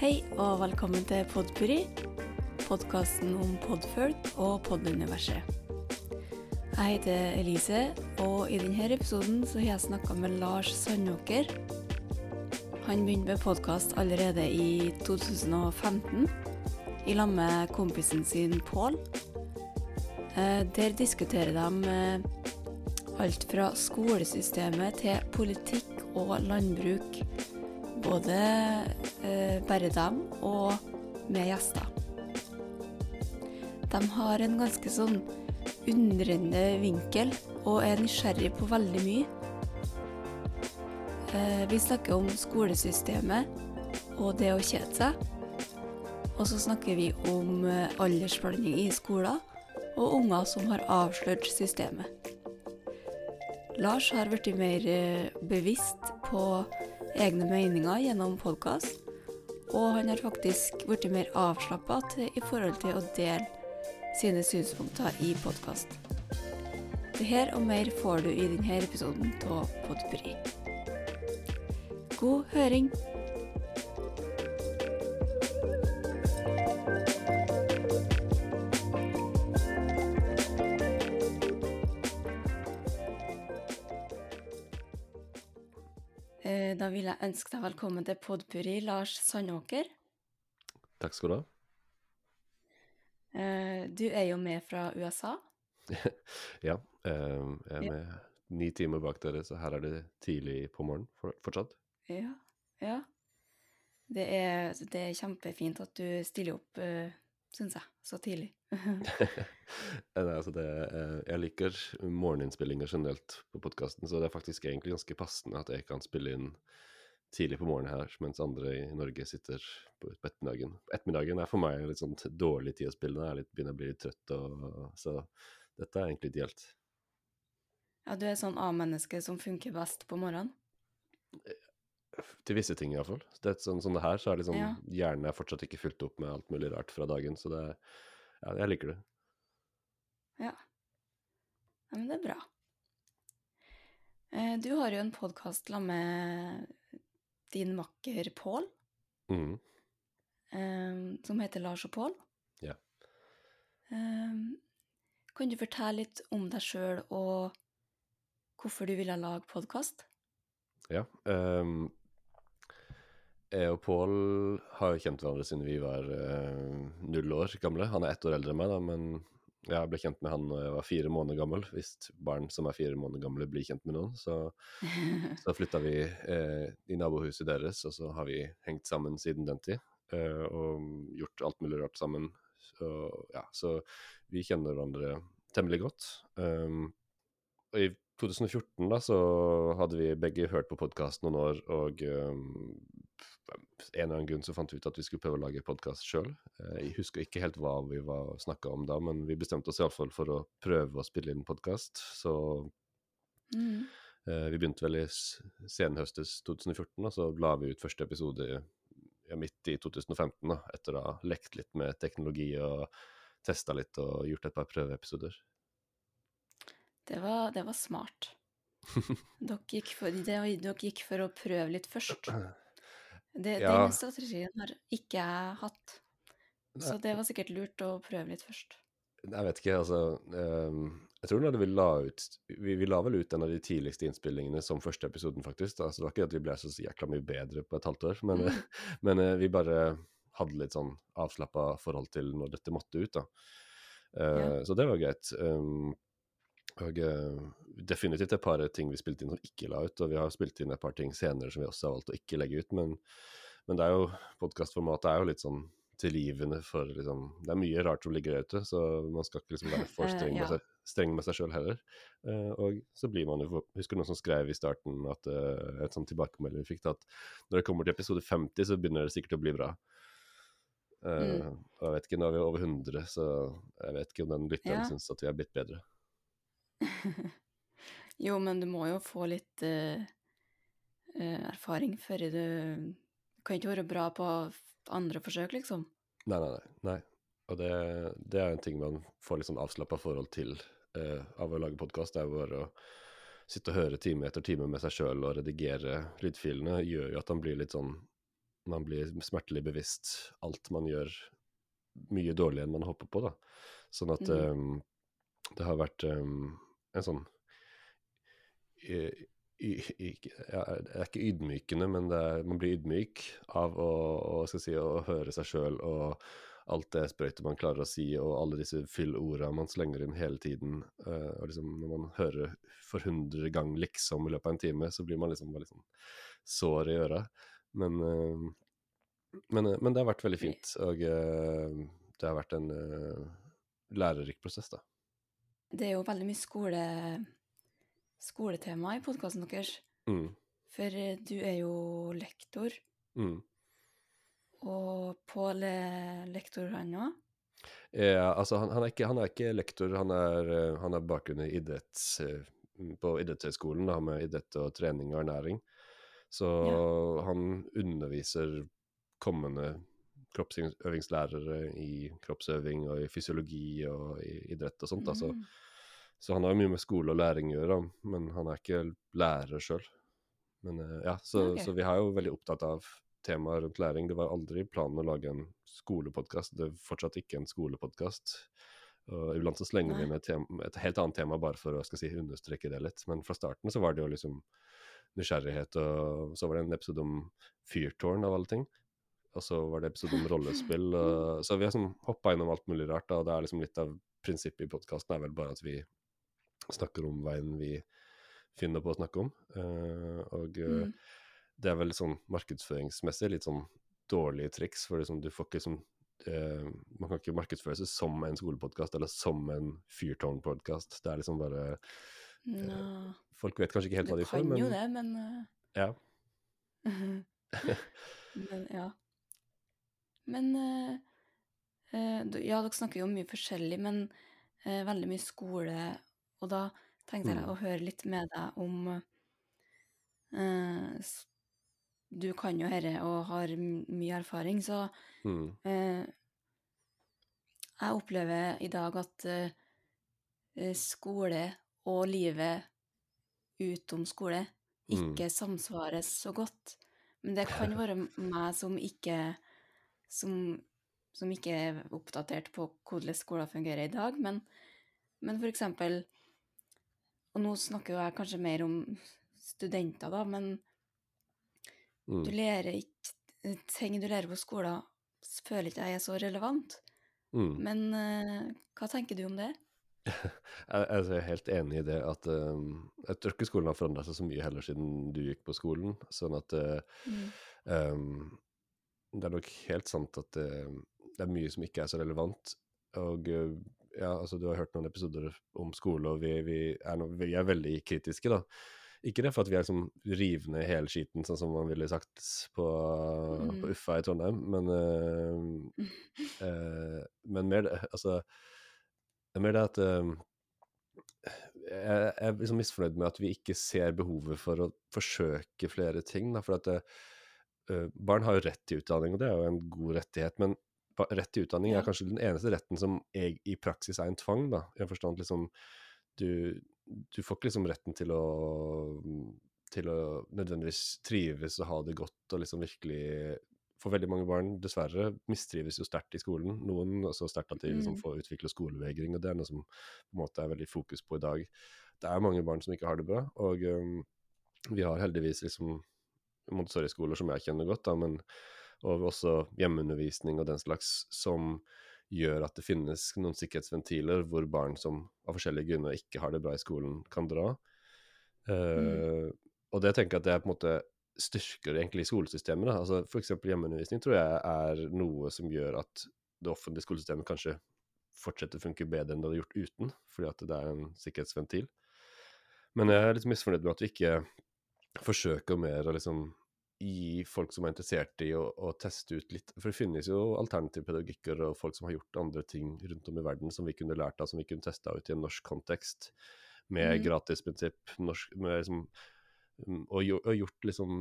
Hei og velkommen til Podpuri, podkasten om podfolk og poduniverset. Jeg heter Elise, og i denne episoden så har jeg snakka med Lars Sandåker. Han begynte med podkast allerede i 2015 i lag med kompisen sin Pål. Eh, Der diskuterer de eh, alt fra skolesystemet til politikk og landbruk. Både bare dem og med gjester. De har en ganske sånn undrende vinkel og er nysgjerrig på veldig mye. Eh, vi snakker om skolesystemet og det å kjede seg. Og så snakker vi om eh, aldersblanding i skolen og unger som har avslørt systemet. Lars har blitt mer eh, bevisst på egne meninger gjennom podkast, og han har faktisk blitt mer avslappa i forhold til å dele sine synspunkter i podkast. Det her og mer får du i denne episoden av Podpri. God høring! Ønske deg velkommen til Podpuri, Lars Sandåker. Takk skal du ha. Eh, Du er jo med fra USA. Ja, eh, jeg er med ni timer bak dere, så her er det tidlig på morgenen fortsatt. Ja. ja. Det er, det er kjempefint at du stiller opp, uh, syns jeg, så tidlig. Eh, Nei, altså det, eh, jeg liker morgeninnspillinger generelt på podkasten, så det er faktisk egentlig ganske passende at jeg kan spille inn tidlig på morgenen her, mens andre i Norge sitter på, ettermiddagen. Ettermiddagen er for meg litt sånn dårlig tid å spille, jeg er begynner å bli litt trøtt, og, så dette er egentlig ideelt. Ja, du er sånn A-menneske som funker best på morgenen. Til visse ting, iallfall. Det sånn, sånn det her, så er sånn Ja. Hjernen er fortsatt ikke fylt opp med alt mulig rart fra dagen, så det Ja, jeg liker det. Ja. ja men det er bra. Eh, Du har jo en podkast sammen med din makker Pål, mm. um, som heter Lars og Pål. Ja. Um, Kan du fortelle litt om deg sjøl og hvorfor du ville lage podkast? Ja. Um, jeg og Pål har jo kjent hverandre siden vi var uh, null år gamle. Han er ett år eldre enn meg, da, men jeg ble kjent med han da jeg var fire måneder gammel. Hvis barn som er fire måneder gamle, blir kjent med noen, så, så flytta vi eh, i nabohuset deres, og så har vi hengt sammen siden den tid. eh, og gjort alt mulig rart sammen. Så, ja, så vi kjenner hverandre temmelig godt. Um, og i 2014 da, så hadde vi begge hørt på podkast noen år, og um, en eller annen grunn så fant vi ut at vi skulle prøve å lage podkast sjøl. Jeg husker ikke helt hva vi snakka om da, men vi bestemte oss iallfall for å prøve å spille inn podkast. Så Mm. uh, vi begynte vel i senhøstes 2014, og så la vi ut første episode ja, midt i 2015, da, etter å ha lekt litt med teknologi og testa litt og gjort et par prøveepisoder. Det var, det var smart. Dere gikk, for, dere gikk for å prøve litt først. Det, Ja. Den strategien har ikke jeg hatt. Så det var sikkert lurt å prøve litt først. Jeg vet ikke, altså ehm, Jeg tror vi la ut vi, vi la vel ut en av de tidligste innspillingene som første episoden, faktisk. da, så Det var ikke at vi ble så jækla mye bedre på et halvt år, men, Mm. men eh, vi bare hadde litt sånn avslappa forhold til når dette måtte ut, da. Eh, Ja. Så det var greit. Og eh, definitivt et par ting vi spilte inn som ikke la ut, og vi har spilt inn et par ting senere som vi også har valgt å ikke legge ut, men, men det er jo podkastformatet er jo litt sånn tilgivende for liksom Det er mye rart som ligger der ute, så man skal ikke liksom være for Eh, streng med seg, streng med seg sjøl heller. Eh, og så blir man jo Husker noen som skrev i starten at et sånn tilbakemelding vi fikk, at når det kommer til episode 50, så begynner det sikkert å bli bra. Mm. Og jeg vet ikke, nå er vi over 100, så jeg vet ikke om den lytteren Ja. syns at vi er blitt bedre. Jo, men du må jo få litt eh, eh, erfaring før du Du kan ikke være bra på f- andre forsøk, liksom. Nei, nei, nei. nei. Og det, det er en ting man får litt sånn avslappa forhold til eh, av å lage podkast. Det er jo bare å sitte og høre time etter time med seg sjøl og redigere lydfilene, gjør jo at man blir litt sånn man blir smertelig bevisst alt man gjør mye dårligere enn man håper på, da. Sånn at um, det har vært um, en sånn ikke- ja, Det er ikke ydmykende, men det er, man blir ydmyk av å, å, si, å høre seg sjøl og alt det sprøytet man klarer å si, og alle disse fyllorda man slenger inn hele tiden. Uh, og liksom Når man hører for hundre gang 'liksom' i løpet av en time, så blir man liksom bare liksom sår i øra. Men, uh, men, uh, men det har vært veldig fint, og det har vært en lærerik prosess, da. Det er jo veldig mye skole, skoletema i podkasten deres. Mm, For eh, du er jo lektor, mm. og Pål er lektor, han òg. Ja, altså han, han, er ikke, han er ikke lektor, han er, eh, han er bakgrunn i idretts, eh, på idrettshøyskolen da, med idrett og trening og ernæring. Så han underviser kommende kroppsøvingslærere i kroppsøving og i fysiologi og i idrett og sånt. Mm. Så han har jo mye med skole og læring å gjøre, men han er ikke lærer sjøl. Men eh, ja, så, okay. så vi er jo veldig opptatt av temaet rundt læring. Det var aldri planen å lage en skolepodkast. Det er fortsatt ikke en skolepodkast. Og iblant så slenger vi med et, helt annet tema bare for å si, understreke det litt. Men fra starten så var det jo liksom nysgjerrighet, og så var det en episode om fyrtårn av alle ting. Og så var det episode om rollespill. Og, så vi har sånn hoppa innom alt mulig rart. Og det er liksom litt av prinsippet i podkasten er vel bare at vi snakker om veien vi finner på å snakke om. Uh, og eh, Mm. det er vel sånn markedsføringsmessig litt sånn dårlige triks, for liksom, du får ikke sånn uh, Man kan ikke markedsføre seg som en skolepodkast eller som en fyrtårnpodkast. Det er liksom bare uh, Folk vet kanskje ikke helt hva de får, kan men jo det, men ja. Men ja. Men eh, eh, Ja, dere snakker jo om mye forskjellig, men eh, veldig mye skole. Og da tenkte jeg Mm. å høre litt med deg om Du kan jo dette og har mye erfaring, så Mm, jeg opplever i dag at skole og livet utom skole Mm. ikke samsvares så godt. Men det kan være meg som ikke som, som ikke er oppdatert på hvordan skolen fungerer i dag, men, men eksempel Og nå snakker jo jeg kanskje mer om studenter, da, men mm. du lærer ikke Ting du lærer på skolen, føler ikke jeg er så relevant. Mm. Men uh, hva tenker du om det? Jeg, jeg er helt enig i det at um, jeg tror ikke skolen har forandra seg så mye heller siden du gikk på skolen. Sånn at uh, Mm. um, det er nok helt sant at det, det er mye som ikke er så relevant. Og uh, ja, altså du har hørt noen episoder om skole, og vi, vi, er, no, vi er veldig kritiske, da. Ikke det for at vi er liksom rivende hele skiten, sånn som man ville sagt på, Mm. på Uffa i Trondheim, men uh, uh, Men mer det Altså det er mer det at uh, jeg jeg er liksom misfornøyd med at vi ikke ser behovet for å forsøke flere ting. Da, for at det, eh, barn har jo rett til utdanning, og det er jo en god rettighet. Men rett til utdanning er kanskje den eneste retten som jeg, i praksis er en tvang. da, i en forstand liksom, du, du får ikke liksom retten til å til å nødvendigvis trives og ha det godt og liksom virkelig For veldig mange barn, dessverre, mistrives jo sterkt i skolen. Noen så sterkt at de liksom Mm. får utvikle skolevegring, og det er noe som på en måte er veldig fokus på i dag. Det er mange barn som ikke har det bra, og um, vi har heldigvis liksom Montessori-skoler som jeg kjenner godt, da, men og også hjemmeundervisning og den slags, som gjør at det finnes noen sikkerhetsventiler hvor barn som av forskjellige grunner ikke har det bra i skolen, kan dra. Eh, Og det tenker jeg at det er på en måte styrker egentlig skolesystemet. Da. Altså, eksempel hjemmeundervisning tror jeg er noe som gjør at det offentlige skolesystemet kanskje fortsetter å funke bedre enn det hadde gjort uten, fordi at det er en sikkerhetsventil. Men jeg er litt misfornøyd med at vi ikke forsøker mer å liksom gi folk som er interessert i å, å teste ut litt For det finnes jo alternative pedagogikker og folk som har gjort andre ting rundt om i verden som vi kunne lært av, som vi kunne testa ut i en norsk kontekst, med Mm. gratisprinsipp, norsk, med liksom, mm, og, og gjort liksom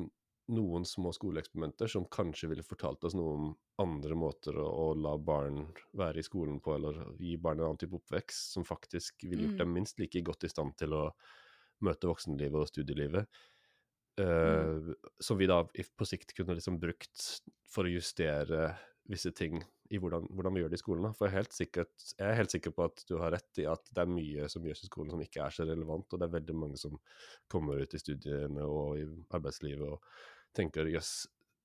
noen små skoleeksperimenter som kanskje ville fortalt oss noe om andre måter å, å la barn være i skolen på, eller gi barn en annen type oppvekst, som faktisk ville gjort Mm. dem minst like godt i stand til å møte voksenlivet og studielivet. Eh, som vi da på sikt kunne liksom brukt for å justere visse ting i hvordan, hvordan vi gjør det i skolen. Da. For jeg er, helt sikkert, jeg er helt sikker på at du har rett i at det er mye som gjøres i skolen som ikke er så relevant, og det er veldig mange som kommer ut i studiene og i arbeidslivet og tenker jøss,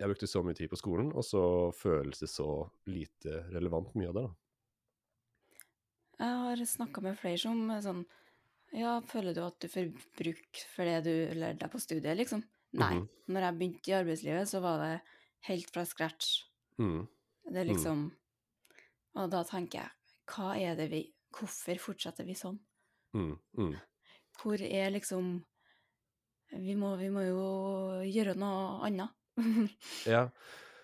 jeg brukte så mye tid på skolen, og så føles det så lite relevant mye av det. da. Jeg har snakka med flere som er sånn Ja, føler du at du får bruk for det du lærte deg på studiet, liksom? Nei. Mhm. Når jeg begynte i arbeidslivet, så var det helt fra scratch. Mm. Det er liksom Og da tenker jeg, hva er det vi Hvorfor fortsetter vi sånn? Mm. Mm. Hvor er liksom Vi må, vi må jo gjøre noe annet. Ja,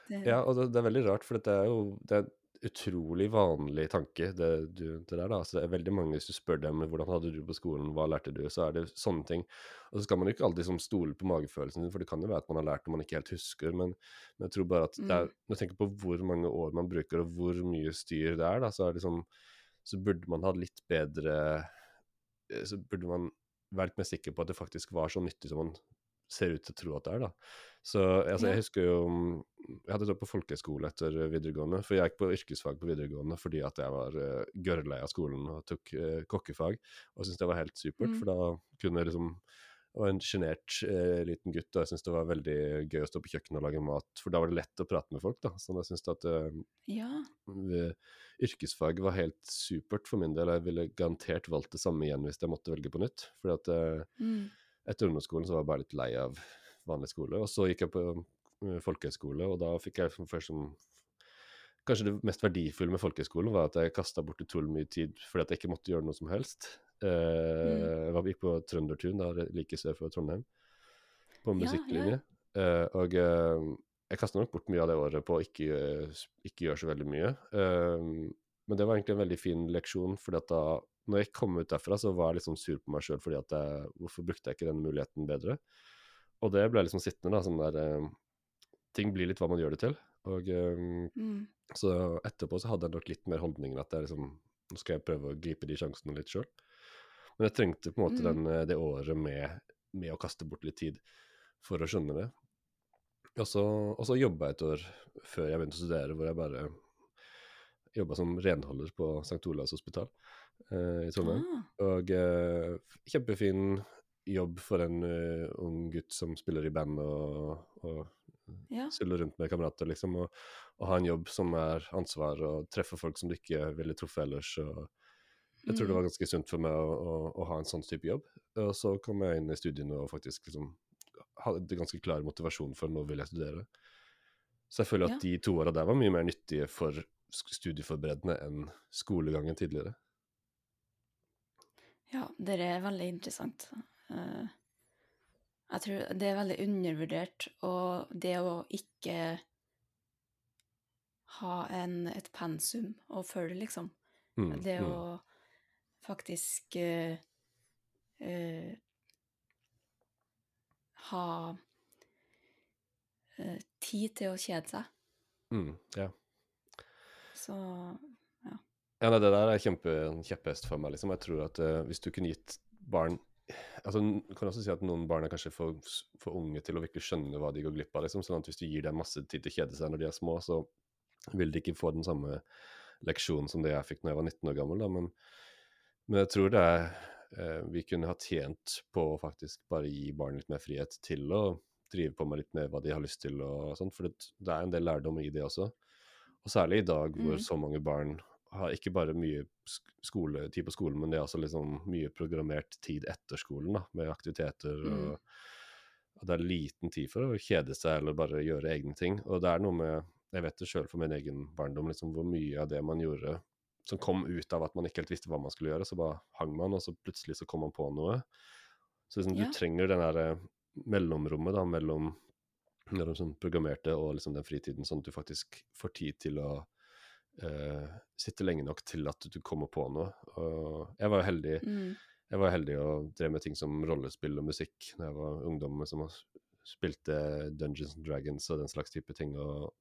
Det- Ja, og det, det er veldig rart, for det er jo det er utrolig vanlig tanke, det, du, det der. da. Altså, det er veldig mange, Hvis du spør dem hvordan hadde du på skolen, hva lærte du, så er det sånne ting. Og så skal man jo ikke alltid liksom stole på magefølelsen sin, for det kan jo være at man har lært noe man ikke helt husker. Men, men jeg tror bare at det er, Mm. når jeg tenker på hvor mange år man bruker, og hvor mye styr det er, da, så er det sånn Så burde man ha litt bedre eh, Så burde man være litt mer sikker på at det faktisk var så nyttig som man ser ut til å tro at det er, da. Så altså, Ja. jeg husker jo mm, Jeg hadde gått på folkehøyskole etter videregående, for jeg gikk på yrkesfag på videregående fordi at jeg var uh, gørrlei av skolen og tok uh, kokkefag, og syntes det var helt supert, Mm. for da kunne jeg liksom og en sjenert eh, liten gutt, og jeg syntes det var veldig gøy å stå på kjøkkenet og lage mat, for da var det lett å prate med folk, da. Så jeg syntes at eh, Ja. yrkesfag var helt supert for min del. Jeg ville garantert valgt det samme igjen hvis jeg måtte velge på nytt. Fordi at eh, Mm. Etter ungdomsskolen så var jeg bare litt lei av vanlig skole. Og så gikk jeg på eh, folkehøyskole, og da fikk jeg først som Kanskje det mest verdifulle med folkehøyskolen var at jeg kasta bort utrolig mye tid fordi at jeg ikke måtte gjøre noe som helst. Eh, Jeg gikk på Trøndertun, da, like sør for Trondheim, på Ja, ja. musikklinje. Eh, og uh, jeg kasta nok bort mye av det året på å ikke, ikke gjøre så veldig mye. Men det var egentlig en veldig fin leksjon, fordi at da når jeg kom ut derfra, så var jeg liksom sur på meg sjøl fordi at jeg, hvorfor brukte jeg ikke den muligheten bedre? Og det ble liksom sittende, da, sånn der eh, Ting blir litt hva man gjør det til. Og eh, Mm. så etterpå så hadde jeg nok litt mer holdningen at jeg liksom Nå skal jeg prøve å gripe de sjansene litt sjøl. Men jeg trengte på en måte Mm. den, eh, det året med, med å kaste bort litt tid for å skjønne det. Og så, og så jobba jeg et år før jeg begynte å studere, hvor jeg bare jobba som renholder på St. Olavs hospital eh, i Trondheim. Ah. Og eh, kjempefin jobb for en uh, ung gutt som spiller i band og, og Ja. suller rundt med kamerater, liksom. Og, og ha en jobb som er ansvar, og treffe folk som du ikke ville truffet ellers. og jeg tror det Mm. var ganske sunt for meg å, å, å ha en sånn type jobb. Og så kom jeg inn i studiene og faktisk liksom hadde ganske klar motivasjon for nå vil jeg studere. Så jeg føler at Ja. de to åra der var mye mer nyttige for studieforberedende enn skolegangen tidligere. Ja, det er veldig interessant. Eh, Jeg tror det er veldig undervurdert, og det å ikke ha en, et pensum å følge, liksom. Mm, Det mm. å faktisk uh, uh, ha uh, tid til å kjede seg. Mm, ja. Så Ja, nei, det der er kjempe, kjepphest for meg, liksom. Jeg tror at uh, hvis du kunne gitt barn Altså, Du kan også si at noen barn er kanskje for, for unge til å virkelig skjønne hva de går glipp av. liksom, sånn at Hvis du gir dem masse tid til å kjede seg når de er små, så vil de ikke få den samme leksjonen som det jeg fikk når jeg var 19 år gammel. da, Men, men jeg tror det er uh, Vi kunne ha tjent på å faktisk bare gi barn litt mer frihet til å drive på med litt mer hva de har lyst til. og sånt, For det, det er en del lærdom i det også. Og særlig i dag hvor Mm. så mange barn har ikke bare mye skoletid på skolen, men det er også liksom mye programmert tid etter skolen, da, med aktiviteter. Mm. Og, at det er liten tid for å kjede seg eller bare gjøre egne ting. Og det er noe med Jeg vet det sjøl for min egen barndom, liksom hvor mye av det man gjorde som kom ut av at man ikke helt visste hva man skulle gjøre, så bare hang man, og så plutselig så kom man på noe. Så liksom, Ja. du trenger den der mellomrommet da, mellom, mellom sånn programmerte og liksom den fritiden, sånn at du faktisk får tid til å eh, sitte lenge nok til at du kommer på noe. Og jeg var heldig mm, jeg var heldig og drev med ting som rollespill og musikk da jeg var ungdom, som spilte Dungeons and Dragons og den slags type ting, og,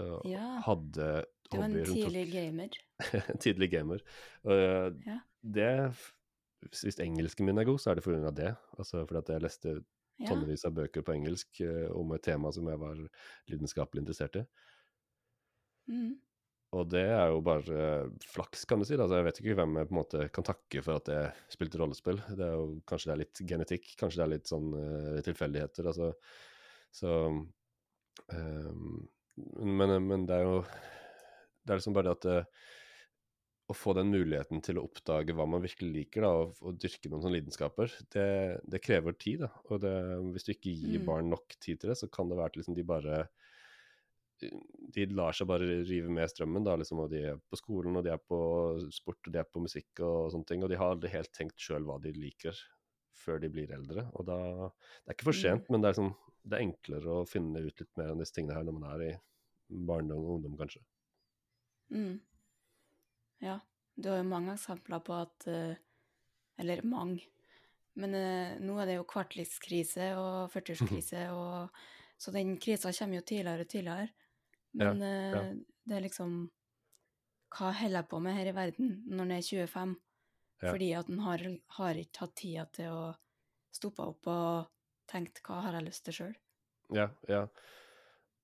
og Ja. hadde Du var en hobbyer tidlig gamer. en tidlig gamer. Og eh, Ja. det Hvis engelsken min er god, så er det pga. det. Altså fordi at jeg leste tonnevis av bøker på engelsk eh, om et tema som jeg var lidenskapelig interessert i. Mm. Og det er jo bare flaks, kan du si. Altså, jeg vet ikke hvem jeg på en måte kan takke for at jeg spilte rollespill. Det er jo, kanskje det er litt genetikk, kanskje det er litt sånn uh, tilfeldigheter. altså. Så um, men, men det er jo Det er liksom bare det at uh, å få den muligheten til å oppdage hva man virkelig liker, da, og, og dyrke noen sånne lidenskaper, det, det krever tid. da. Og det, hvis du ikke gir Mm. barn nok tid til det, så kan det være at liksom de bare de lar seg bare rive med strømmen, da, liksom, og de er på skolen, og de er på sport, og de er på musikk og sånne ting, og de har aldri helt tenkt sjøl hva de liker før de blir eldre. Og da Det er ikke for Mm. sent, men det er, liksom, det er enklere å finne ut litt mer om disse tingene her når man er i barndom og ungdom, kanskje. Mm. Ja, du har jo mange eksempler på at eh, Eller mange. Men eh, nå er det jo kvartlivskrise og 40-årskrise, og så den krisa kommer jo tidligere og tidligere. Men ja. ja. det er liksom Hva holder jeg på med her i verden når en er 25? Ja. Fordi at en har, har ikke hatt tida til å stoppe opp og tenkt hva har jeg lyst til sjøl? Ja, ja.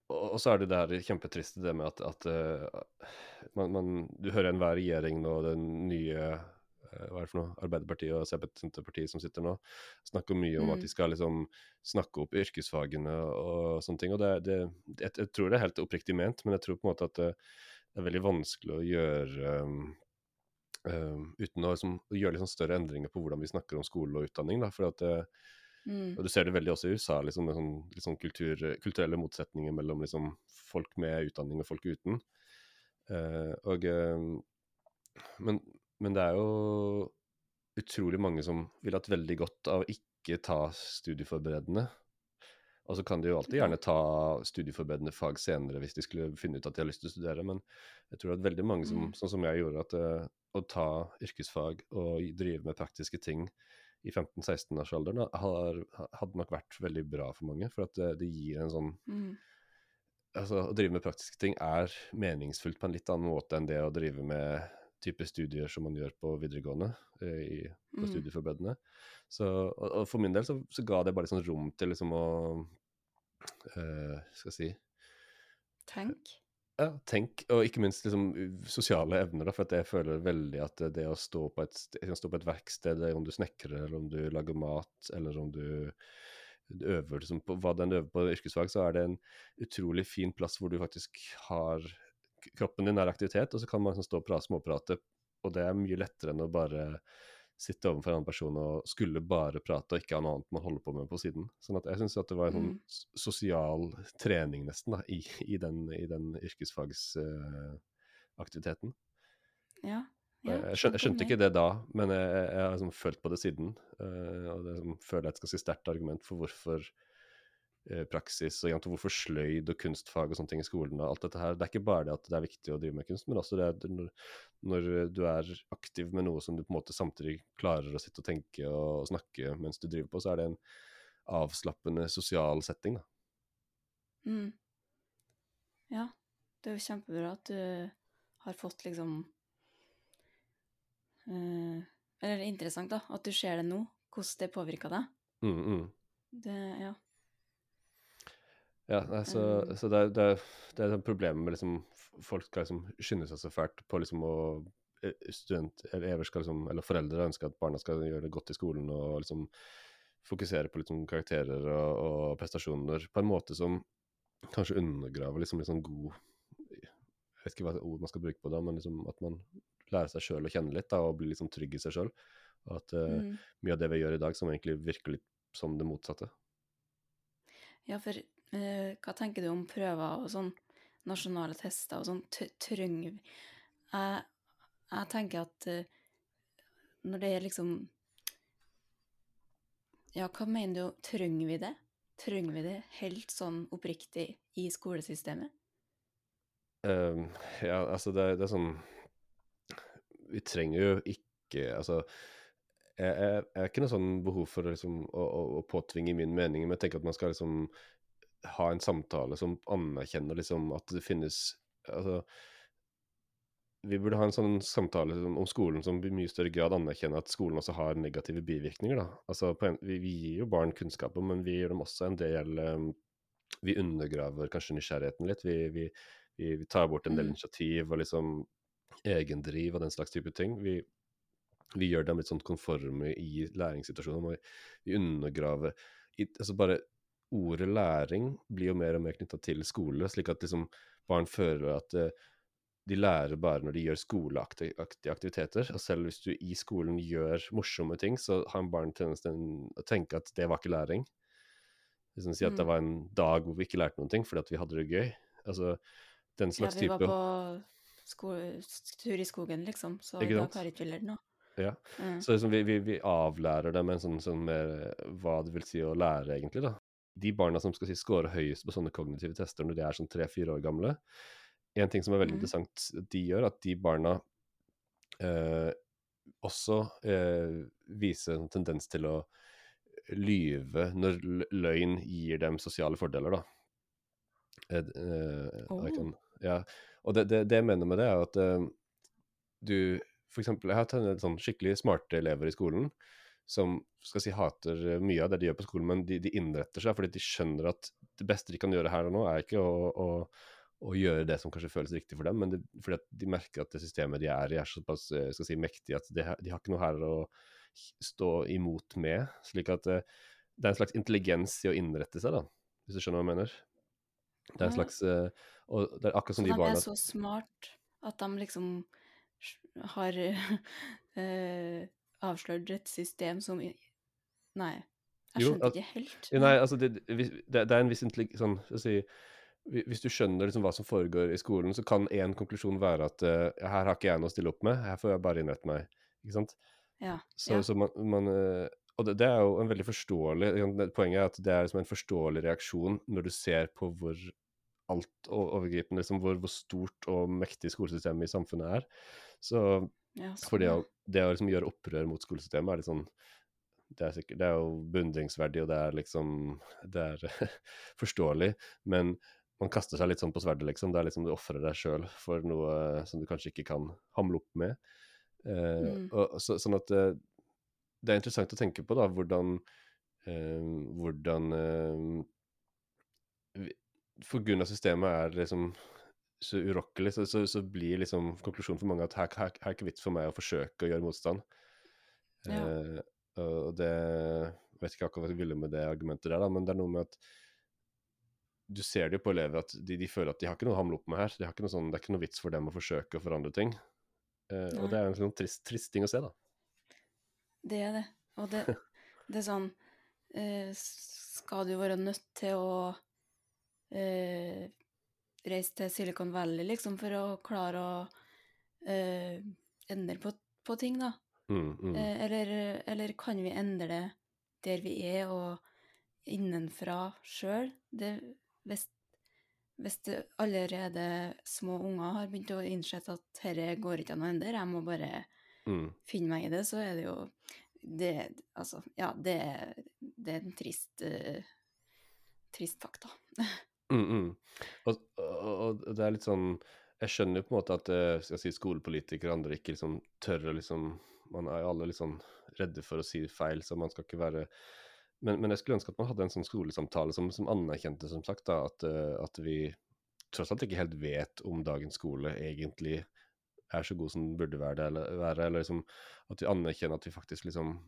Og, og så er det der kjempetriste det med at, at uh, man, man, Du hører enhver regjering nå, den nye eh, hva er det for noe, Arbeiderpartiet og Senterpartiet som sitter nå, snakker mye om Mm. at de skal liksom snakke opp yrkesfagene og sånne ting. og det, det, jeg, jeg tror det er helt oppriktig ment, men jeg tror på en måte at det, det er veldig vanskelig å gjøre um, um, uten å, liksom, å gjøre sånn større endringer på hvordan vi snakker om skole og utdanning. Da, for at det, Mm. og du ser det veldig også i USA, liksom, med sånn, sånn kultur, kulturelle motsetninger mellom liksom, folk med utdanning og folk uten. Eh, og, eh, men, men det er jo utrolig mange som ville hatt veldig godt av å ikke ta studieforberedende. Og så kan de jo alltid gjerne ta studieforberedende fag senere hvis de skulle finne ut at de har lyst til å studere, men jeg tror at veldig mange som, Mm. sånn som jeg gjorde, at eh, å ta yrkesfag og drive med praktiske ting i 15-16-årsalderen hadde nok vært veldig bra for mange. For at det, det gir en sånn Mm. Altså, å drive med praktiske ting er meningsfullt på en litt annen måte enn det å drive med type studier som man gjør på videregående, eh, i, på Mm. studieforberedende. Så, og, og for min del så, så ga det bare sånn rom til liksom å uh, Skal jeg si Tenk. ja, tenk, og ikke minst liksom sosiale evner. Da, for jeg føler veldig at det, å stå på et, stå på et verksted, om du snekrer, eller om du lager mat, eller om du du øver liksom, på hva den øver på yrkesfag, så er det en utrolig fin plass hvor du faktisk har Kroppen din er aktivitet, og så kan man liksom stå og prate, småprate, og det er mye lettere enn å bare sitte overfor en annen person og skulle bare prate og ikke ha noe annet man holder på med på siden. Sånn at jeg syns at det var en sånn Mm. sosial trening, nesten, da, i, i den, i den yrkesfagsaktiviteten. Ja. Ja jeg, skjønte, jeg skjønte ikke det da, men jeg, jeg, jeg har liksom følt på det siden. Uh, og det liksom, føler jeg et ganske sterkt argument for hvorfor eh, praksis og hvorfor sløyd og kunstfag og sånne ting i skolen og alt dette her. Det er ikke bare det at det er viktig å drive med kunst, men også det at når, når du er aktiv med noe som du på en måte samtidig klarer å sitte og tenke og snakke mens du driver på, så er det en avslappende sosial setting. da. Mm. Ja, det er jo kjempebra at du har fått liksom eh, Eller interessant, da, at du ser det nå, hvordan det påvirker deg. Mm, mm. Det, ja. Ja, nei, så, Um. så det, det, det er et problem med liksom Folk skal liksom skynde seg så fælt på liksom å eh, student, eller liksom, eller foreldre ønsker at barna skal gjøre det godt i skolen og liksom fokusere på liksom karakterer og, og prestasjoner på en måte som kanskje undergraver liksom sånn god Jeg vet ikke hva ord man skal bruke på det, men liksom at man lærer seg sjøl å kjenne litt da, og blir liksom trygg i seg sjøl. Og at uh, Mm. mye av det vi gjør i dag, som egentlig virker litt som det motsatte. Ja, for eh, hva tenker du om prøver og sånn, nasjonale tester og sånn, trenger vi jeg, jeg tenker at eh, når det er liksom Ja, hva mener du, trenger vi det? Trenger vi det helt sånn oppriktig i skolesystemet? Ehm, ja, altså det, det er sånn Vi trenger jo ikke Altså jeg, jeg, jeg har ikke noe sånn behov for liksom, å, å, å påtvinge min mening, men jeg tenker at man skal liksom ha en samtale som anerkjenner liksom at det finnes Altså vi burde ha en sånn samtale om skolen som i mye større grad anerkjenner at skolen også har negative bivirkninger. da. Altså, på en, vi, vi gir jo barn kunnskaper, men vi gir dem også en del um, Vi undergraver kanskje nysgjerrigheten litt. Vi, vi, vi, vi tar bort en del Mm. initiativ og liksom egendriv og den slags type ting. Vi, vi gjør dem litt sånn konforme i læringssituasjoner. Vi undergraver i, altså Bare ordet læring blir jo mer og mer knytta til skole, slik at liksom barn føler at eh, de lærer bare når de gjør skoleaktige aktiviteter. Og selv hvis du i skolen gjør morsomme ting, så har barn tendens til å tenke at det var ikke læring. Liksom si at det Mm. var en dag hvor vi ikke lærte noen ting fordi at vi hadde det gøy. Altså den slags type Ja, vi var på tur i skogen, liksom, så i dag har ikke vi lært noe. Ja. Mm. Så liksom vi, vi, vi avlærer dem en sånn, sånn mer eh, hva det vil si å lære, egentlig. da. De barna som skal si scorer høyest på sånne kognitive tester når de er sånn tre-fire år gamle En ting som er veldig mm. interessant de gjør, at de barna eh, også eh, viser en tendens til å lyve når løgn gir dem sosiale fordeler, da. Eh, eh, Oh. kan, ja. Og det, det, det jeg mener med det, er at eh, du For eksempel, jeg har tatt sånn skikkelig smarte elever i skolen som skal si hater eh, mye av det de gjør på skolen, men de, de innretter seg fordi de skjønner at det beste de kan gjøre her og nå, er ikke å, å, å gjøre det som kanskje føles riktig for dem, men det, fordi de merker at det systemet de er i, er såpass eh, skal si, mektig at de, de har ikke noe her å stå imot med. Slik at eh, det er en slags intelligens i å innrette seg, da, hvis du skjønner hva jeg mener. Det er en slags Og det er akkurat som de barna... Han er så smart at de liksom har avslørt system som Nei, jeg Jo, at- ikke helt. Jo, Nei, altså det, det, det, er en viss intelligens Sånn, si, hvis du skjønner liksom hva som foregår i skolen, så kan én konklusjon være at uh, her har ikke jeg noe å stille opp med, her får jeg bare innrette meg. Ikke sant? Ja. Så, ja. så man, man eh, Og det, det er jo en veldig forståelig Poenget er at det er liksom en forståelig reaksjon når du ser på hvor alt overgripende, liksom hvor, hvor stort og mektig skolesystemet i samfunnet er. Så ja for det sånn, å, det å liksom gjøre opprør mot skolesystemet er litt sånn det er, sikkert, det er jo beundringsverdig, og det er liksom Det er forståelig, men man kaster seg litt sånn på sverdet, liksom. Det er liksom du ofrer deg sjøl for noe som du kanskje ikke kan hamle opp med. Eh, Mm. og, så, sånn at eh, det er interessant å tenke på, da, hvordan eh, Hvordan eh, vi- For grunn av systemet er liksom så urokkelig, så, så, så blir liksom konklusjonen for mange at her, her, her er ikke vits for meg å forsøke å gjøre motstand. Ja. Eh, og det Jeg vet ikke akkurat hva jeg ville med det argumentet der, da, men det er noe med at du ser det jo på elever at de, de føler at de har ikke noe å hamle opp med her. De har ikke noe sånn, det er ikke noe vits for dem å forsøke å forandre ting. Eh, og det er en sånn trist, trist ting å se, da. Det er det. Og det, det er sånn eh, Skal du være nødt til å eh, reise til Silicon Valley, liksom, for å klare å uh, endre på, på ting, da? Mm, mm. Uh, eller, eller kan vi endre det der vi er, og innenfra sjøl? Hvis, hvis allerede små unger har begynt å innse at dette går ikke an å endre, jeg må bare Mm. finne meg i det, så er det jo det, Altså, ja, det, det er en trist uh, Trist fakta. Mm, mm. Og, og, og det er litt sånn Jeg skjønner jo på en måte at eh, skal si, skolepolitikere og andre ikke liksom tør å liksom Man er jo alle sånn redde for å si feil, så man skal ikke være Men, men jeg skulle ønske at man hadde en sånn skolesamtale som, som anerkjente, som sagt, da, at, eh, at vi tross alt ikke helt vet om dagens skole egentlig er så god som den burde være, eller, være, eller liksom at vi anerkjenner at vi faktisk liksom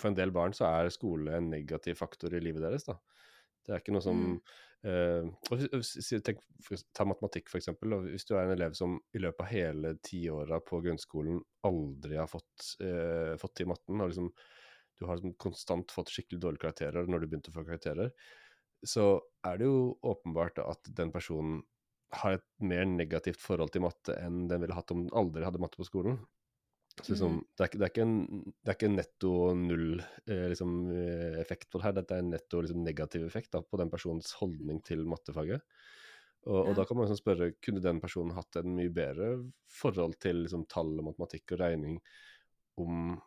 For en del barn så er skole en negativ faktor i livet deres, da. Det er ikke noe som Mm. Eh, tenk, Ta matematikk, eksempel. Hvis du er en elev som i løpet av hele tiåra på grunnskolen aldri har fått, uh, fått til matten, og liksom, du har liksom konstant fått skikkelig dårlige karakterer når du begynte å få karakterer, så er det jo åpenbart at den personen har et mer negativt forhold til matte enn den ville hatt om den aldri hadde matte på skolen. Så liksom, Mhm. det, er ikke, det, er ikke en, det er ikke en netto null eh, liksom, eh, effekt på det her, dette er en netto liksom, negativ effekt da, på den personens holdning til mattefaget. Og, og Ja. da kan man liksom spørre, kunne den personen hatt en mye bedre forhold til liksom, tall og matematikk og regning om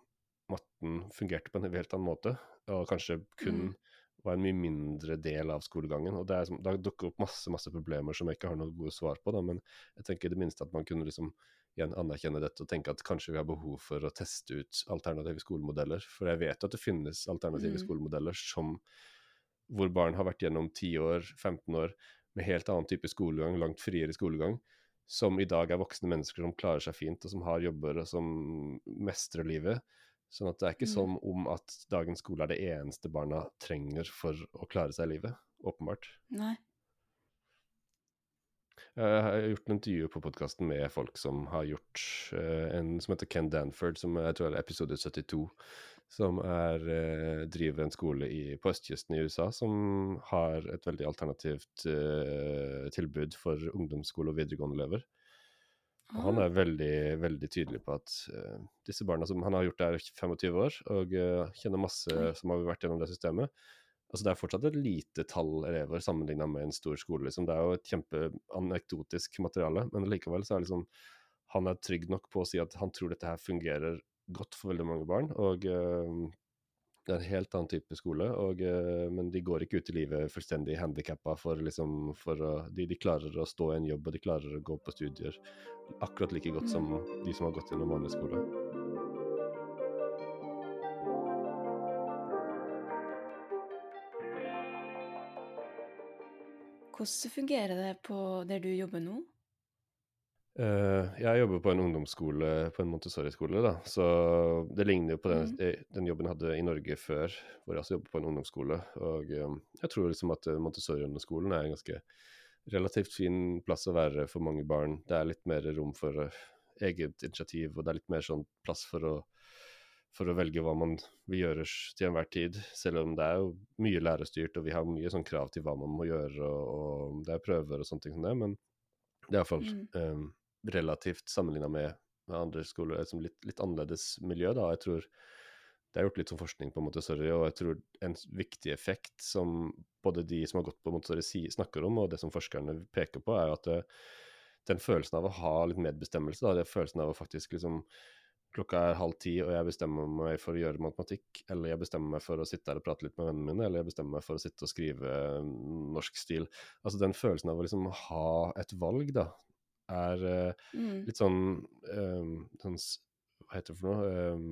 matten fungerte på en helt annen måte, og kanskje kun Mm. var en mye mindre del av skolegangen. Og det er, som- da dukker opp masse masse problemer som jeg ikke har noe gode svar på. Da, men jeg tenker i det minste at man kunne liksom igjen anerkjenne dette og tenke at kanskje vi har behov for å teste ut alternative skolemodeller. For jeg vet at det finnes alternative Mm. skolemodeller som hvor barn har vært gjennom 10 år, 15 år med helt annen type skolegang, langt friere skolegang, som i dag er voksne mennesker som klarer seg fint, og som har jobber og som mestrer livet. Sånn at det er ikke Mm. sånn om at dagens skole er det eneste barna trenger for å klare seg i livet. Åpenbart. Nei. Jeg har gjort en intervju på podkasten med folk som har gjort eh, en som heter Ken Danford, som jeg tror er episode 72. Som er, eh, driver en skole i, på østkysten i USA som har et veldig alternativt uh, tilbud for ungdomsskole og videregående elever. Og han Ah. er veldig, veldig tydelig på at uh, disse barna som Han har gjort der i 25 år og uh, kjenner masse som har vært gjennom det systemet. Altså Det er fortsatt et lite tall elever sammenligna med en stor skole. Liksom. Det er jo et kjempeanekdotisk materiale, men likevel så er liksom han er trygg nok på å si at han tror dette her fungerer godt for veldig mange barn. Og uh, det er en helt annen type skole, og, eh, men de går ikke ut i livet fullstendig handikappa for liksom for de, de klarer å stå i en jobb, og de klarer å gå på studier akkurat like godt som de som har gått gjennom vanlig skole. Hvordan fungerer det på der du jobber nå? Uh, jeg jobber på en ungdomsskole, på en Montessori-skole, da. Så det ligner jo på den, mm. den jobben jeg hadde i Norge før, hvor jeg også jobbet på en ungdomsskole. Og um, jeg tror liksom at Montessori-ungdomsskolen er en ganske relativt fin plass å være for mange barn. Det er litt mer rom for uh, eget initiativ, og det er litt mer sånn plass for å for å velge hva man vil gjøre til enhver tid. Selv om det er jo mye lærerstyrt, og vi har mye sånn krav til hva man må gjøre, og, og det er prøver og sånne ting som det. Men det er iallfall Mm. um, relativt sammenligna med, med andre skoler, et litt, litt annerledes miljø. da. Jeg tror Det er gjort litt sånn forskning på Montessori, og jeg tror en viktig effekt som både de som har gått på Montessori snakker om, og det som forskerne peker på, er at det, den følelsen av å ha litt medbestemmelse, da, den følelsen av å faktisk liksom Klokka er halv ti, og jeg bestemmer meg for å gjøre matematikk, eller jeg bestemmer meg for å sitte her og prate litt med vennene mine, eller jeg bestemmer meg for å sitte og skrive mm, norsk stil. Altså den følelsen av å liksom ha et valg, da, er uh, Mm. litt sånn, ehm, sånn Hva heter det for noe? Ehm,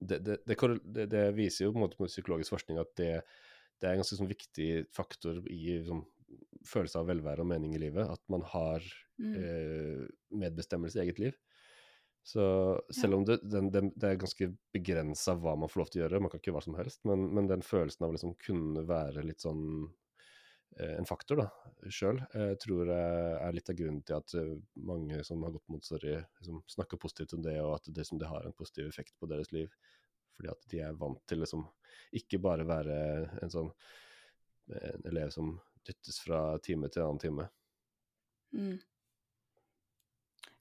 det, det, det, det, viser jo på en måte på psykologisk forskning at det, det er en ganske sånn viktig faktor i sånn, følelse av velvære og mening i livet. At man har Mm. eh, medbestemmelse i eget liv. Så selv om det, den, den, det er ganske begrensa hva man får lov til å gjøre, man kan ikke gjøre hva som helst, men, men den følelsen av å liksom kunne være litt sånn eh, en faktor da, sjøl, eh, tror jeg er litt av grunnen til at eh, mange som har gått mot sorry, liksom, snakker positivt om det, og at det, som det har en positiv effekt på deres liv. Fordi at de er vant til liksom ikke bare være en sånn en elev som dyttes fra time til annen time. Mm.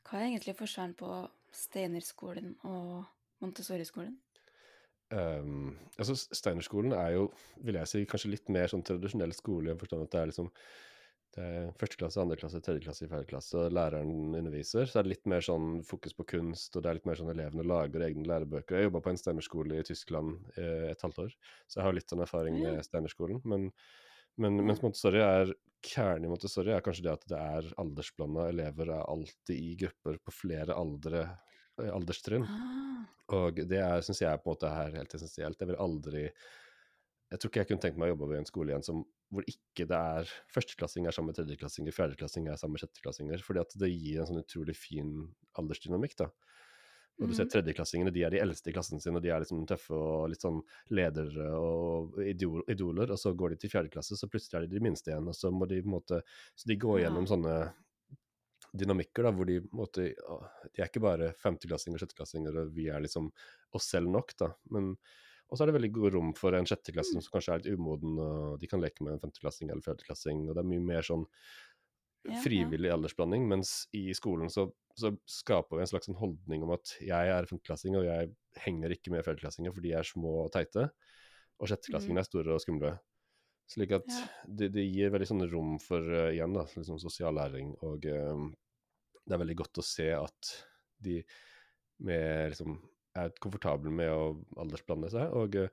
Hva er egentlig forskjellen på Steinerskolen og Montessori-skolen? Um, altså Steinerskolen er jo, vil jeg si, kanskje litt mer sånn tradisjonell skole. i den forstand at det er liksom det er første klasse, andre klasse, tredje klasse, fjerde klasse, og læreren underviser. Så er det litt mer sånn fokus på kunst, og det er litt mer sånn elevene lager egne lærebøker. Jeg jobba på en steinerskole i Tyskland eh, et halvt år, så jeg har litt sånn erfaring med steinerskolen. Men, men Ja. mens Montessori er kjernen i Montessori er kanskje det at det er aldersblanda elever er alltid i grupper på flere aldre, alderstrinn. Ah, Og det syns jeg på en måte er helt essensielt. Jeg vil aldri Jeg tror ikke jeg kunne tenkt meg å jobbe ved en skole igjen som, hvor ikke det er førsteklassinger sammen med tredjeklassinger, fjerdeklassinger sammen med sjetteklassinger. Fordi at det gir en sånn utrolig fin aldersdynamikk, da. Og du ser Mhm. tredjeklassingene, de er de eldste i klassen sin, og de er liksom tøffe og litt sånn ledere og idoler. Og så går de til fjerde klasse, så plutselig er de de minste igjen. Og så må de på en måte Så de går gjennom sånne dynamikker da, hvor de på en måte De er ikke bare femteklassinger og sjetteklassinger, og vi er liksom oss selv nok, da. Men og så er det veldig god rom for en sjetteklasse Mm. som kanskje er litt umoden, og de kan leke med en femteklassing eller fjerdeklassing, og det er mye mer sånn frivillig aldersblanding, mens i skolen så, så skaper vi en slags sånn holdning om at jeg er femteklassing, og jeg henger ikke med fjerdeklassinger, for de er små og teite, og sjetteklassingene er store og skumle. Slik at Mm. Ja. det, det gir veldig sånn rom for, uh, igjen da, liksom sosial læring, og eh, det er veldig godt å se at de med liksom er komfortable med å aldersblande seg, og, eh,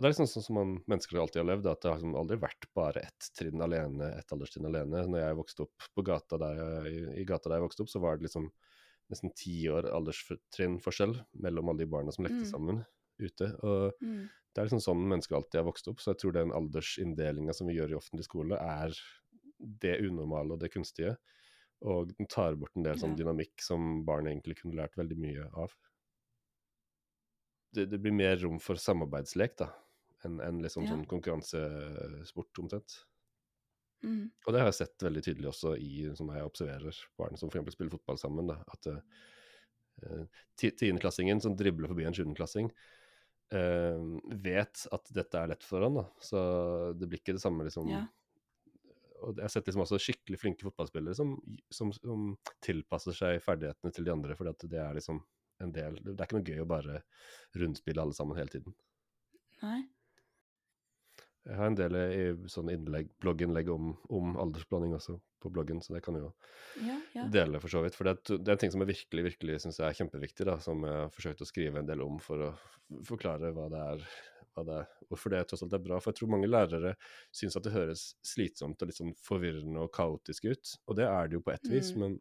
Og det er liksom sånn som man, mennesker alltid har levd, at det har liksom aldri vært bare ett trinn alene, ett alderstrinn alene. Når jeg vokste opp på gata der jeg, i, i gata der jeg vokste opp, så var det liksom nesten ti år alderstrinnforskjell mellom alle de barna som lekte Mm. sammen ute. Og Mm. det er liksom sånn mennesker alltid har vokst opp, så jeg tror den aldersinndelinga som vi gjør i offentlig skole, er det unormale og det kunstige. Og den tar bort en del sånn dynamikk som barn egentlig kunne lært veldig mye av. Det, det blir mer rom for samarbeidslek, da, enn en liksom Ja. sånn konkurransesport, omtrent. Mm. Og det har jeg sett veldig tydelig også i sånn jeg observerer barn som f.eks. spiller fotball sammen. da, At uh, tiendeklassingen som dribler forbi en sjuendeklassing, uh, vet at dette er lett for han. da, Så det blir ikke det samme liksom Ja. Og jeg har sett liksom også skikkelig flinke fotballspillere som, som, som tilpasser seg ferdighetene til de andre, fordi at det er liksom en del Det er ikke noe gøy å bare rundspille alle sammen hele tiden. Nei. Jeg har en del i sånn innlegg, blogginnlegg om, om aldersblanding også på bloggen, så det kan jo Ja, ja. dele for så vidt. For det er, det er en ting som jeg virkelig virkelig synes er kjempeviktig, da, som jeg har forsøkt å skrive en del om for å forklare hva det er, hva det er, hvorfor det tross alt er bra. For jeg tror mange lærere syns at det høres slitsomt og litt sånn forvirrende og kaotisk ut, og det er det jo på ett vis, Mm. men,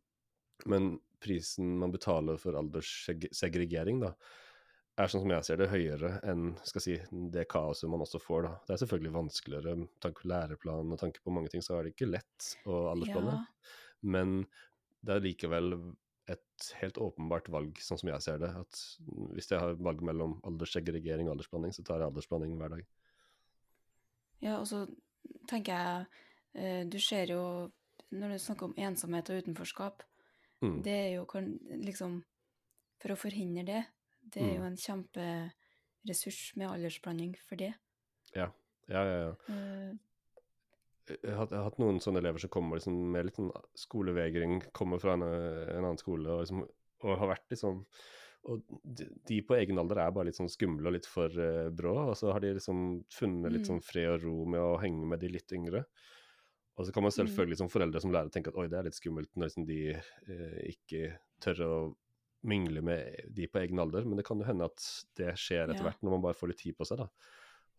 men prisen man betaler for alderssegregering, da, er sånn som jeg ser det, høyere enn skal si, det kaoset man også får. da. Det er selvfølgelig vanskeligere med tanke på læreplan og tanke på mange ting, så er det ikke lett å aldersblande. Ja. Men det er likevel et helt åpenbart valg, sånn som jeg ser det. At hvis jeg har valg mellom alderssegregering og aldersblanding, så tar jeg aldersblanding hver dag. Ja, og så tenker jeg eh, Du ser jo Når du snakker om ensomhet og utenforskap, Mm. det er jo liksom For å forhindre det, det er Mm. jo en kjemperessurs med aldersblanding for det. Ja, ja, ja. ja. Jeg har, jeg har hatt noen sånne elever som kommer liksom med litt sånn skolevegring, kommer fra en, en annen skole og, liksom, og har vært sånn Og de, de på egen alder er bare litt sånn skumle og litt for uh, brå, og så har de liksom funnet litt Mm. sånn fred og ro med å henge med de litt yngre. Og så kan man selvfølgelig som foreldre som lærer tenke at oi, det er litt skummelt når liksom de eh, ikke tør å mingle med de på egen alder, men det kan jo hende at det skjer etter hvert når man bare får litt tid på seg, da.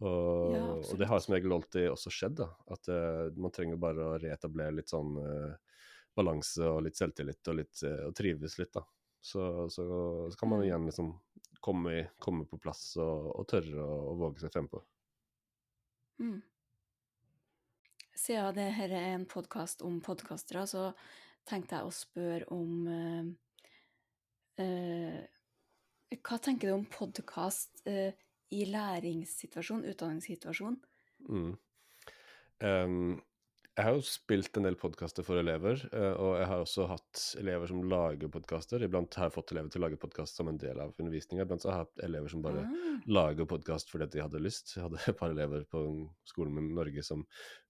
Og, Ja, og det har som regel alltid også skjedd, da. At uh, man trenger bare å reetablere litt sånn uh, balanse og litt selvtillit og, litt, uh, og trives litt, da. Så, så, så kan man Mm. igjen liksom komme, i, komme på plass og, og tørre å, våge seg frempå. mm. Siden det her er en podkast om podkastere, så tenkte jeg å spørre om Hva tenker du om podkast eh, i læringssituasjon, utdanningssituasjon? Mm. Um, jeg har jo spilt en del podkaster for elever, eh, og jeg har også hatt elever som lager podkaster. Iblant har jeg fått elever til å lage podkast som en del av undervisninga. Iblant har jeg hatt elever som bare Ah, lager podkast fordi de hadde lyst. Jeg hadde et par elever på skolen min i Norge som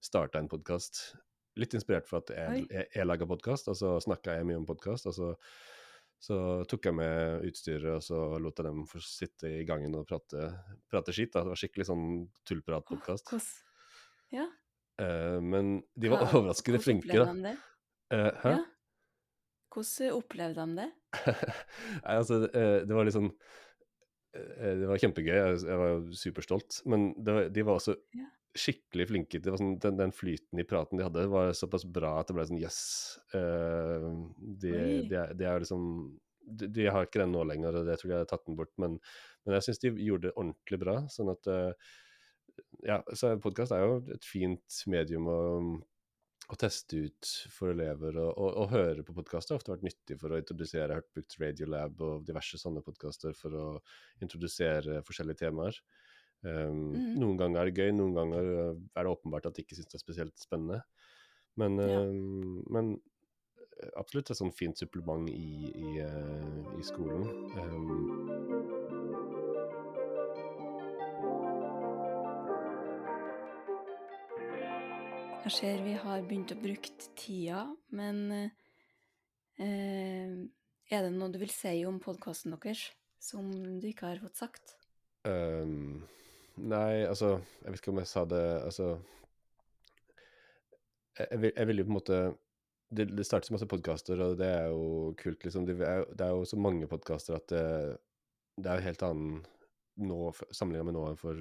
starta en podkast. Litt inspirert for at jeg, jeg, jeg laga podkast, og så snakka jeg mye om podkast. Og så, så tok jeg med utstyret, og så lot jeg dem få sitte i gangen og prate, prate skitt. Da. Det var skikkelig sånn tullpratpodkast. hvordan Ja. Eh, men de var overraskende hvordan flinke, opplevde da. de det? Eh, hæ? Ja. Hvordan opplevde de det? Nei, altså, eh, det var litt sånn eh, Det var kjempegøy, jeg, var jo superstolt. Men det var, de var også Ja. Skikkelig flinke. Var sånn, den, den flyten i praten de hadde, var såpass bra at det ble sånn Yes. uh, de, de, de, er- er liksom de, de har ikke den nå lenger, og det tror jeg jeg har tatt den bort. Men, men jeg syns de gjorde det ordentlig bra. Sånn at uh, Ja, så podkast er jo et fint medium å å teste ut for elever og, og, og høre på podkast har ofte vært nyttig for å introdusere. Jeg har hørt brukt Radiolab og diverse sånne podkaster for å introdusere forskjellige temaer. Um, mm. Noen ganger er det gøy, noen ganger uh, er det åpenbart at de ikke syns det er spesielt spennende. Men, Ja. um, men uh, absolutt et sånn fint supplement i, i, uh, i skolen. Um, Jeg ser vi har begynt å bruke tida, men eh, er det noe du vil si om podkasten deres som du ikke har fått sagt? um, nei, altså Jeg vet ikke om jeg sa det Altså jeg, vil, vil jo på en måte det, det starter så masse podkaster, og det er jo kult, liksom. Det er, det er jo så mange podkaster at det, det er jo helt annen nå, sammenligna med nå enn for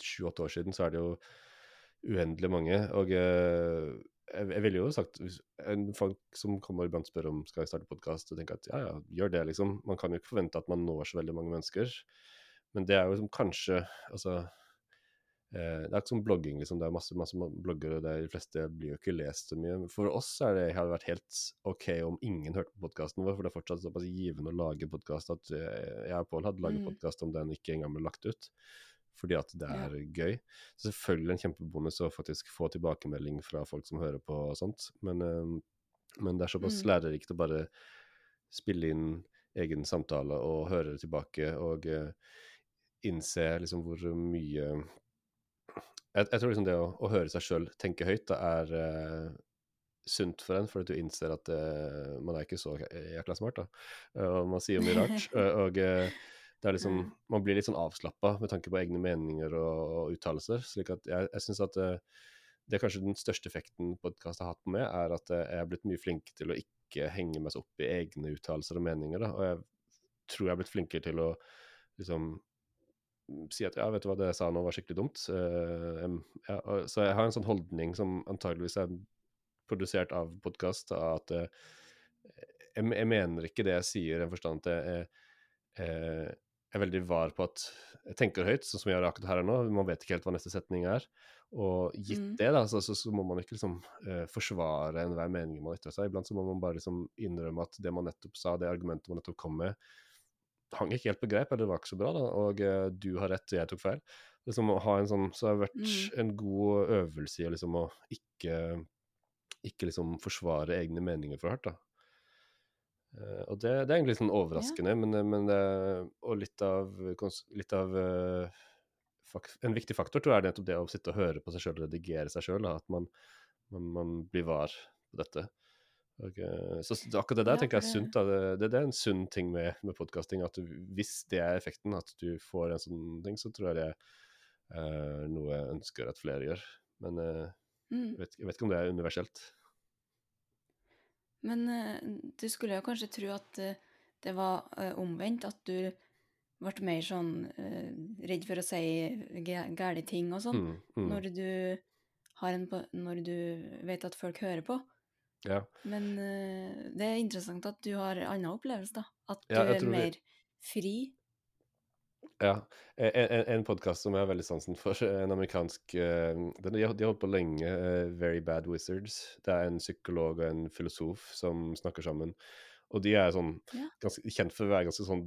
sju-åtte år siden, så er det jo uendelig mange. Og eh, jeg, jeg ville jo sagt en Folk som kommer iblant spør om skal jeg starte podkast, og tenker at ja, ja, gjør det, liksom. Man kan jo ikke forvente at man når så veldig mange mennesker. Men det er jo liksom kanskje Altså Eh, det er ikke som blogging, liksom. Det er masse, masse bloggere, og de fleste blir jo ikke lest så mye. For oss er det, hadde vært helt OK om ingen hørte på podkasten vår, for det er fortsatt såpass givende å lage podkast at eh, jeg og Pål hadde laget mm. podkast om den ikke engang ble lagt ut. Fordi at det er ja. gøy. Så selvfølgelig en kjempebonus å faktisk få tilbakemelding fra folk som hører på og sånt. Men, um, men det er såpass mm. lærerikt å bare spille inn egen samtale og høre det tilbake, og uh, innse liksom hvor mye jeg, jeg, tror liksom det å, å høre seg sjøl tenke høyt da, er uh, sunt for en, fordi du innser at uh, man er ikke så jækla smart. da, Og man sier mye rart. og uh, det er liksom, Man blir litt sånn avslappa med tanke på egne meninger og, og uttalelser. slik at jeg, jeg synes at det er kanskje den største effekten podkast har hatt på meg, er at jeg er blitt mye flinkere til å ikke henge meg så opp i egne uttalelser og meninger. da, Og jeg tror jeg er blitt flinkere til å liksom si at ja, vet du hva, det jeg sa nå var skikkelig dumt. Uh, ja, så jeg har en sånn holdning som antageligvis er produsert av podkast, at uh, jeg, jeg, mener ikke det jeg sier, i den forstand at jeg, jeg, er veldig var på at jeg tenker høyt, sånn som jeg gjør akkurat her og nå. Man vet ikke helt hva neste setning er. Og gitt mm. det, da, så, så, så, må man ikke liksom uh, forsvare enhver mening man ytrer seg. Iblant så må man bare liksom innrømme at det man nettopp sa, det argumentet man nettopp kom med, hang ikke helt på greip, eller det var ikke så bra, da, og uh, du har rett, og jeg tok feil. Liksom å ha en sånn, Så det har vært mm. en god øvelse i liksom å ikke, ikke liksom forsvare egne meninger for hardt, da. Uh, og det, det, er egentlig sånn overraskende, ja. men, eh, men og litt av, litt av uh, En viktig faktor tror jeg er nettopp det å sitte og høre på seg sjøl og redigere seg sjøl, at man, man, man, blir var på dette. Okay. Eh, så akkurat det der ja, tenker jeg er sunt. Det, det, det, er en sunn ting med, med podkasting. At du, hvis det er effekten, at du får en sånn ting, så tror jeg det er uh, noe jeg ønsker at flere gjør. Men uh, mm. jeg, vet, jeg, vet, ikke om det er universelt. Men uh, du skulle jo kanskje tro at det var omvendt, at du ble mer sånn redd for å si gæle ting og sånn, mm, mm. når du har en Når du vet at folk hører på. Ja. Men uh, det er interessant at du har annen opplevelse, da. At du ja, er mer det... fri. Ja. En, en podkast som jeg har veldig sansen for, en amerikansk uh, De har holdt på lenge, uh, Very Bad Wizards. Det er en psykolog og en filosof som snakker sammen. Og de er sånn ja. ganske, kjent for å være ganske sånn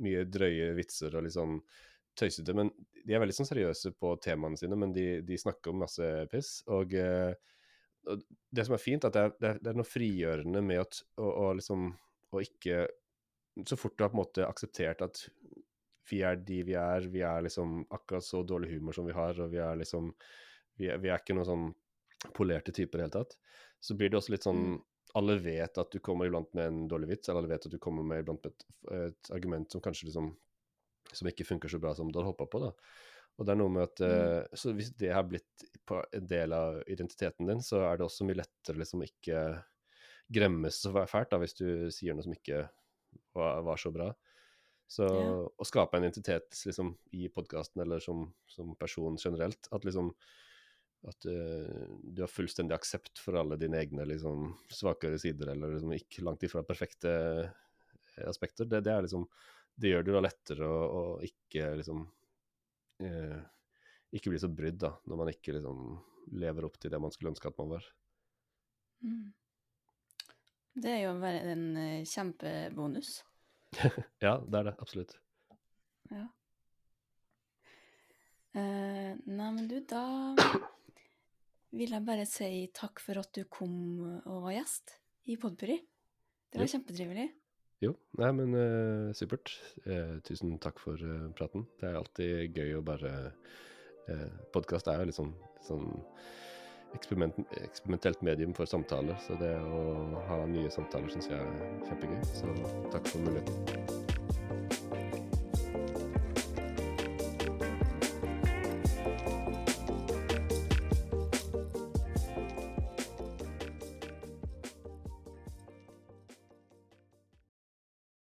mye drøye vitser og litt sånn tøysete. Men de er veldig sånn seriøse på temaene sine, men de, de snakker om masse piss. Og uh, det som er fint, at det er, det er, det er noe frigjørende med å, å, å, liksom Å ikke Så fort du har på en måte akseptert at vi er de vi er, vi er liksom akkurat så dårlig humor som vi har, og vi er liksom Vi er, vi er ikke noen sånn polerte typer i det hele tatt. Så blir det også litt sånn mm. Alle vet at du kommer iblant med en dårlig vits, eller alle vet at du kommer med iblant med et, et argument som kanskje liksom Som ikke funker så bra som du hadde håpa på, da. Og det er noe med at mm. Så hvis det har blitt en del av identiteten din, så er det også mye lettere liksom ikke gremmes så fælt da, hvis du sier noe som ikke var, var så bra. Så ja. å skape en identitet liksom, i podkasten eller som, som, person generelt, at liksom at uh, du har fullstendig aksept for alle dine egne liksom, svakere sider, eller liksom ikke langt ifra perfekte aspekter, det, det, er liksom Det gjør det da lettere å, å ikke liksom eh, ikke bli så brydd, da, når man ikke liksom lever opp til det man skulle ønske at man var. Mm. Det er jo bare en uh, kjempebonus. ja, det er det. Absolutt. Ja. Uh, nei, men du, da vil jeg bare si takk for at du kom og var gjest i Podpuri. Det var kjempetrivelig. Jo, nei, men uh, supert. Uh, tusen takk for uh, praten. Det er alltid gøy å bare uh, Podkast er jo litt sånn, sånn eksperiment, eksperimentelt medium for samtaler, så det å ha nye samtaler syns jeg er kjempegøy. Så takk for muligheten.